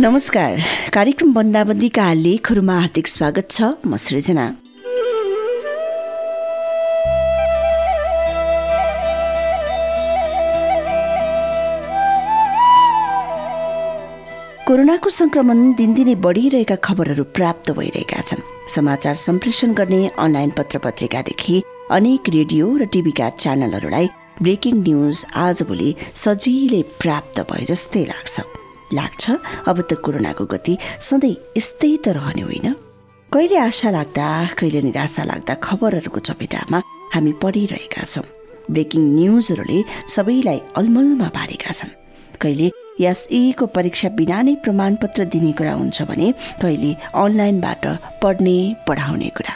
नमस्कार। कार्यक्रम बन्दाबन्दीका लेखहरूमा हार्दिक स्वागत छ। म सृजना। कोरोनाको संक्रमण दिनदिनै बढिरहेका खबरहरू प्राप्त भइरहेका छन्। समाचार सम्प्रेषण गर्ने अनलाइन पत्र पत्रिकादेखि अनेक रेडियो र टिभीका च्यानलहरूलाई ब्रेकिङ न्युज आजभोलि सजिलै प्राप्त भए जस्तै लाग्छ। लाग्छ। अब त कोरोनाको गति सधैँ यस्तै त रहने होइन। कहिले आशा लाग्दा कहिले निराशा लाग्दा खबरहरूको चपेटामा हामी पढिरहेका छौँ। ब्रेकिङ न्युजहरूले सबैलाई अलमलमा पारेका छन्। कहिले एसईको परीक्षा बिना नै प्रमाणपत्र दिने कुरा हुन्छ भने कहिले अनलाइनबाट पढ्ने पढाउने कुरा।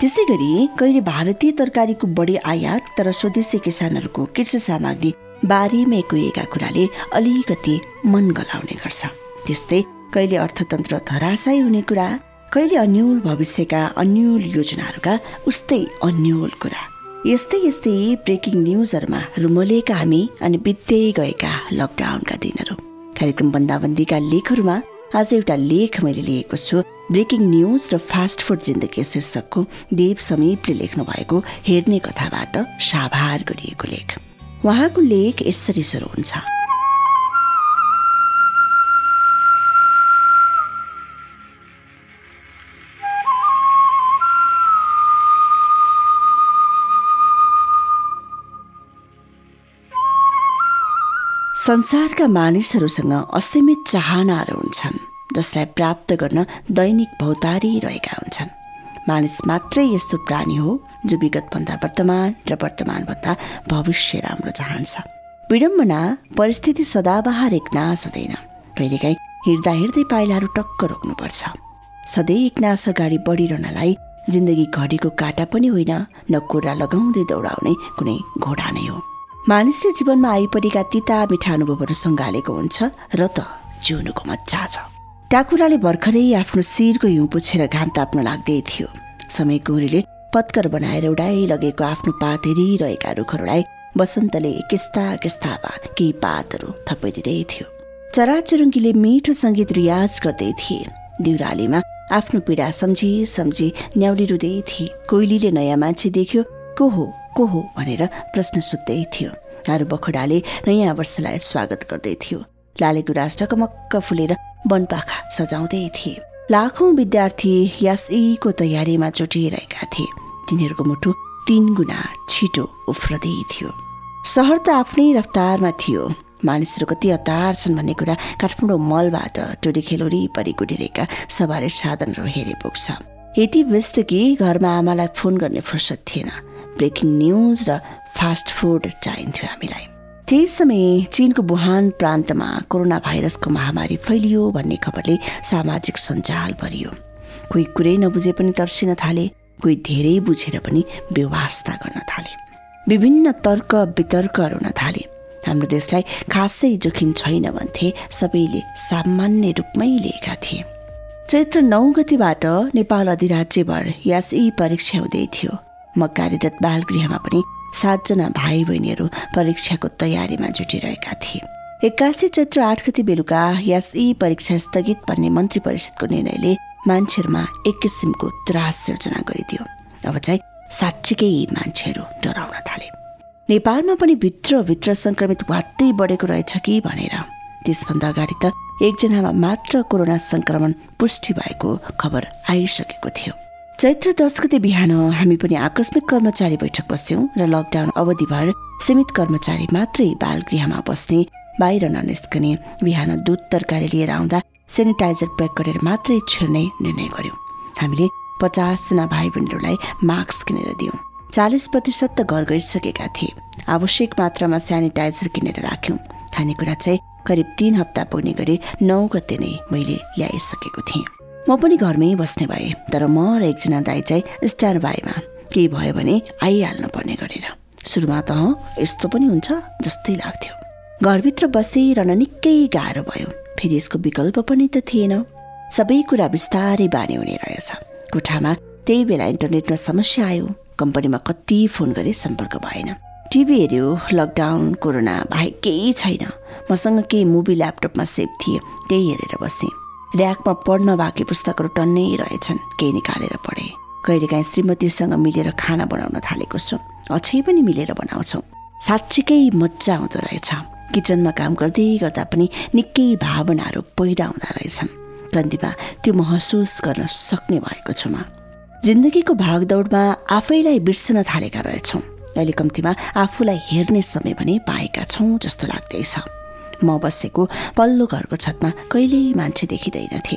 त्यसै गरी कहिले भारतीय तरकारीको बढी आयात तर स्वदेशी किसानहरूको कृषि सामग्री बारीमै कुहेका कुराले अलिकति मन गलाउने गर्छ। त्यस्तै कहिले अर्थतन्त्र धराशय हुने कुरा कहिले अन्यल भविष्यका अन्यल योजनाहरूका उस्तै अन्यल कुरा। यस्तै यस्तै ब्रेकिङ न्युजहरूमा रुमलेका हामी अनि बित्दै गएका लकडाउनका दिनहरू। कार्यक्रम बन्दाबन्दीका लेखहरूमा आज एउटा लेख मैले लिएको छु। ब्रेकिङ न्युज र फास्ट फुड जिन्दगी शीर्षकको देव समीपले लेख्नु भएको हेर्ने कथाबाट साभार गरिएको लेख। उहाँको लेख यसरी सुरु हुन्छ। संसारका मानिसहरूसँग असीमित चाहनाहरू हुन्छन् जसलाई प्राप्त गर्न दैनिक भौतारी रहेका हुन्छन्। मानिस मात्रै यस्तो प्राणी हो जो विगतभन्दा वर्तमान र वर्तमानभन्दा भविष्य राम्रो चाहन्छ। विडम्बना परिस्थिति सदाबहार एक नाश हुँदैन। कहिलेकाहीँ हिँड्दा हिँड्दै पाइलाहरू टक्क रोक्नुपर्छ। सधैँ एक नाश अगाडि बढिरहनलाई जिन्दगी घडीको काटा पनि होइन न कोरा लगाउँदै दौडाउने कुनै घोडा नै हो। मानिसले जीवनमा आइपरेका तिता मिठा अनुभवहरू सङ्घालेको हुन्छ र त जिउनुको मजा छ। टाकुराले भर्खरै आफ्नो शिरको हिउँ पुछेर घाम ताप्न लाग्दै थियो। समय गोरीले पत्कर बनाएर उडाइ लगेको आफ्नो पात हेरिरहेका रुखहरूलाई बसन्तले किस्ता किस्तामा केही पातहरू थपाइदिँदै थियो। चराचुरुङ्गीले मिठो सङ्गीत रियाज गर्दै थिए। दिउरालीमा आफ्नो पीडा सम्झी सम्झी न्याउली रुँदै थिए। कोइलीले नयाँ मान्छे देख्यो को हो को हो? भनेर प्रश्न सोध्दै थियो। आरू बखडाले नयाँ वर्षलाई स्वागत गर्दै थियो। लाले गुराँस ढकमक्क फुलेर वनपाखा सजाउँदै थिए। लाखौं विद्यार्थी यासईको तयारीमा जुटिरहेका थिए। तिनीहरूको मुटु तीन गुणा छिटो उफ्रदै थियो। सहर त आफ्नै रफ्तारमा थियो। मानिसहरू कति हतार छन् भन्ने कुरा काठमाडौँ मलबाट टोडी खेल वरिपरि गुडिरहेका सवारी साधनहरू हेरे पुग्छ। यति व्यस्त कि घरमा आमालाई फोन गर्ने फुर्सद थिएन। ब्रेकिङ न्युज र फास्ट फुड चाहिन्थ्यो हामीलाई। त्यही समय चिनको वुहान प्रान्तमा कोरोना भाइरसको महामारी फैलियो भन्ने खबरले सामाजिक सञ्जाल भरियो। कोही कुरै नबुझे पनि तर्सिन थाले कोही धेरै बुझेर पनि व्यवस्था गर्न थाले। विभिन्न तर्क वितर्कहरू हुन थाले। हाम्रो देशलाई खासै जोखिम छैन भन्थे सबैले सामान्य रूपमै लिएका थिए। चैत्र नौ गतिबाट नेपाल अधिराज्यभर यासई परीक्षा हुँदै थियो। म कार्यरत बालगृहमा पनि सातजना भाइ बहिनीहरू परीक्षाको तयारीमा जुटिरहेका थिए। एक्कासी चैत्र आठ गति बेलुका यासई परीक्षा स्थगित भन्ने मन्त्री परिषदको निर्णयले मान्छेहरूमा एक किसिमको त्रास सिर्जना गरिदियो। अब चाहिँ साँच्चीकै मान्छेहरू डराउन थाले। नेपालमा पनि भित्रभित्र सङ्क्रमित वात्तै बढेको रहेछ कि भनेर। त्यसभन्दा अगाडि त एकजनामा मात्र कोरोना सङ्क्रमण पुष्टि भएको खबर आइसकेको थियो। चैत्र दस गते बिहान हामी पनि आकस्मिक कर्मचारी बैठक बस्यौँ र लकडाउन अवधिभर सीमित कर्मचारी मात्रै बालगृहमा बस्ने बाहिर ननिस्कने बिहान दुध तरकारी लिएर आउँदा सेनिटाइजर प्रयोग गरेर मात्रै छिर्ने निर्णय गर्यौँ। हामीले पचासजना भाइ बहिनीहरूलाई मास्क किनेर दियौँ। चालिस प्रतिशत त घर गइसकेका थिए। आवश्यक मात्रामा सेनिटाइजर किनेर राख्यौँ। खानेकुरा चाहिँ करिब तिन हप्ता पुग्ने गरी नौ गते नै मैले ल्याइसकेको थिएँ। म पनि घरमै बस्ने भएँ तर म र एकजना दाई चाहिँ स्ट्यान्ड बाईमा केही भयो भने आइहाल्नु पर्ने गरेर। सुरुमा त यस्तो पनि हुन्छ जस्तै लाग्थ्यो। घरभित्र बसिरहन निकै गाह्रो भयो। फेरि यसको विकल्प पनि त थिएन। सबै कुरा बिस्तारै बानी हुने रहेछ। कोठामा त्यही बेला इन्टरनेटमा समस्या आयो। कम्पनीमा कति फोन गरे सम्पर्क भएन। टिभी हेऱ्यो लकडाउन कोरोना बाहेक केही छैन। मसँग केही मुभी ल्यापटपमा सेभ थिए त्यही हेरेर बसेँ। ऱ्याकमा पढ्न बाँकी पुस्तकहरू टन्नै रहेछन्। केही निकालेर पढेँ। कहिलेकाहीँ श्रीमतीसँग मिलेर खाना बनाउन थालेको छु। अझै पनि मिलेर बनाउँछौँ। साँच्चीकै मजा आउँदो रहेछ। किचनमा काम गर्दै गर्दा पनि निकै भावनाहरू पैदा हुँदो रहेछन्। कन्तीमा त्यो महसुस गर्न सक्ने भएको छु म। जिन्दगीको भागदौडमा आफैलाई बिर्सन थालेका रहेछौँ। अहिले कम्तीमा आफूलाई हेर्ने समय पनि पाएका छौँ जस्तो लाग्दैछ। म बसेको पल्लो घरको छतमा कहिल्यै मान्छे देखिँदैनथे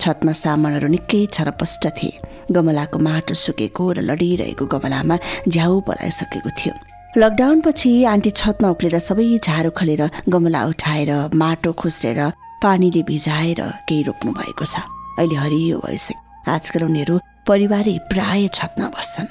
छतमा सामानहरू निकै छरपष्ट थिए। गमलाको माटो सुकेको र लडिरहेको गमलामा झ्याउ पलाइसकेको थियो। लकडाउनपछि आन्टी छतमा उक्लेर सबै झारो खलेर गमला उठाएर माटो खुस्रेर पानीले भिजाएर केही रोप्नु भएको छ। अहिले हरियो भइसक्यो। आजकल उनीहरू परिवारै प्राय छतमा बस्छन्।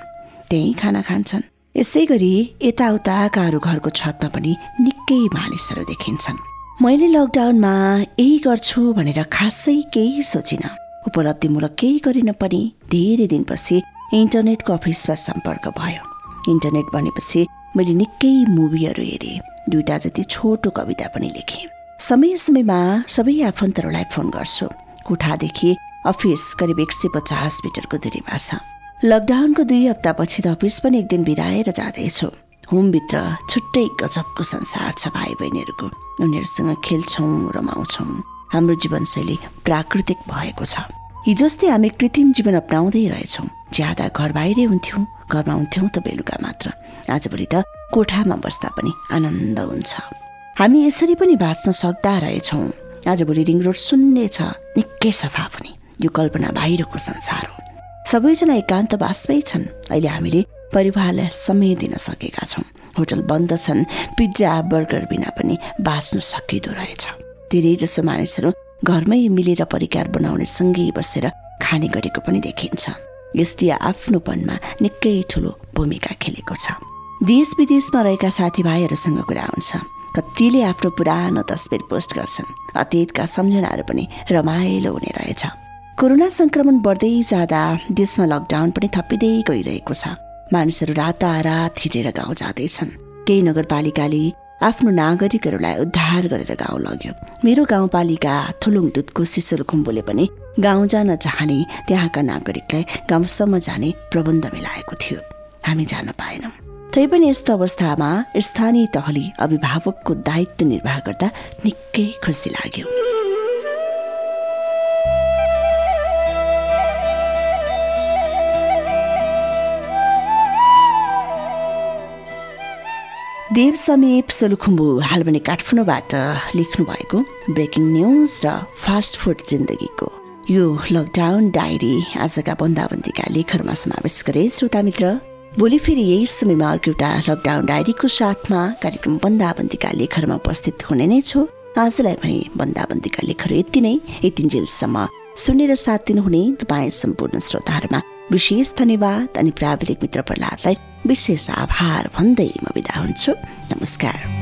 त्यहीँ खाना खान्छन्। यसै गरी यताउताका अरू घरको छतमा पनि निकै मानिसहरू देखिन्छन्। मैले लकडाउनमा यही गर्छु भनेर खासै केही सोचिनँ। उपलब्धिमूलक केही गरिन पनि धेरै दिनपछि इन्टरनेटको अफिसमा सम्पर्क भयो। इन्टरनेट बनेपछि मैले निकै मुभीहरू हेरेँ दुईवटा जति छोटो कविता पनि लेखेँ। समय समयमा सबै आफन्तहरूलाई फोन गर्छु। कोठादेखि अफिस करिब एक सय पचास मिटरको दूरीमा छ। लकडाउनको दुई हप्तापछि त अफिस पनि एक दिन बिराएर जाँदैछु। होमभित्र छुट्टै गजबको संसार छ भाइ बहिनीहरूको उनीहरूसँग खेल्छौँ रमाउँछौँ। हाम्रो जीवनशैली प्राकृतिक भएको छ। हिजोस्ति हामी कृत्रिम जीवन अप्नाउँदै रहेछौँ। ज्यादा घर बाहिरै हुन्थ्यौँ घरमा हुन्थ्यौँ त बेलुका मात्र। आजभोलि त कोठामा बस्दा पनि आनन्द हुन्छ। हामी यसरी पनि बाँच्न सक्दा रहेछौँ। आजभोलि रिङ रोड शून्य छ निकै सफा पनि। यो कल्पना बाहिरको संसार हो। सबैजना एकान्तवासमै छन्। अहिले हामीले परिवारलाई समय दिन सकेका छौँ। होटल बन्द छन्। पिज्जा बर्गर बिना पनि बाँच्न सकिँदो रहेछ। धेरै जसो मानिसहरू घरमै मिलेर परिकार बनाउने सँगै बसेर खाने गरेको पनि देखिन्छ। यसले आफ्नोपनमा निकै ठुलो भूमिका खेलेको छ। देश विदेशमा रहेका साथीभाइहरूसँग कुरा हुन्छ। कतिले आफ्नो पुरानो तस्बिर पोस्ट गर्छन्। अतीतका सम्झनाहरू पनि रमाइलो हुने रहेछ। कोरोना सङ्क्रमण बढ्दै जाँदा देशमा लकडाउन पनि थपिँदै गइरहेको छ। मानिसहरू रातारात हिँडेर गाउँ जाँदैछन्। केही नगरपालिकाले आफ्नो नागरिकहरूलाई उद्धार गरेर गाउँ लग्यो। मेरो गाउँपालिका थुलुङ दुधको सिसुल खुम्बुले पनि गाउँ जान चाहने त्यहाँका नागरिकलाई गाउँसम्म जाने प्रबन्ध मिलाएको थियो। हामी जान पाएनौँ। तैपनि यस्तो अवस्थामा स्थानीय तहले अभिभावकको दायित्व निर्वाह गर्दा निकै खुसी लाग्यो। देव समीप सोलुखुम्बु हाल भने काठमाडौँबाट लेख्नु भएको ब्रेकिङ न्युज र फास्ट फुड जिन्दगीको। यो लकडाउन डायरी आजका बन्दाबन्दीका लेखहरूमा समावेश गरे श्रोता मित्र भोलि फेरि यही समयमा अर्को एउटा लकडाउन डायरीको साथमा कार्यक्रम बन्दाबन्दीका लेखहरूमा उपस्थित हुने नै छु। आजलाई भने बन्दाबन्दीका लेखहरू यति नै। यतिन्जेलसम्म सुनेर साथ दिनुहुने तपाईँ सम्पूर्ण श्रोताहरूमा विशेष धन्यवाद अनि प्राविधिक मित्र प्रहलादलाई विशेष आभार भन्दै म बिदा हुन्छु। नमस्कार।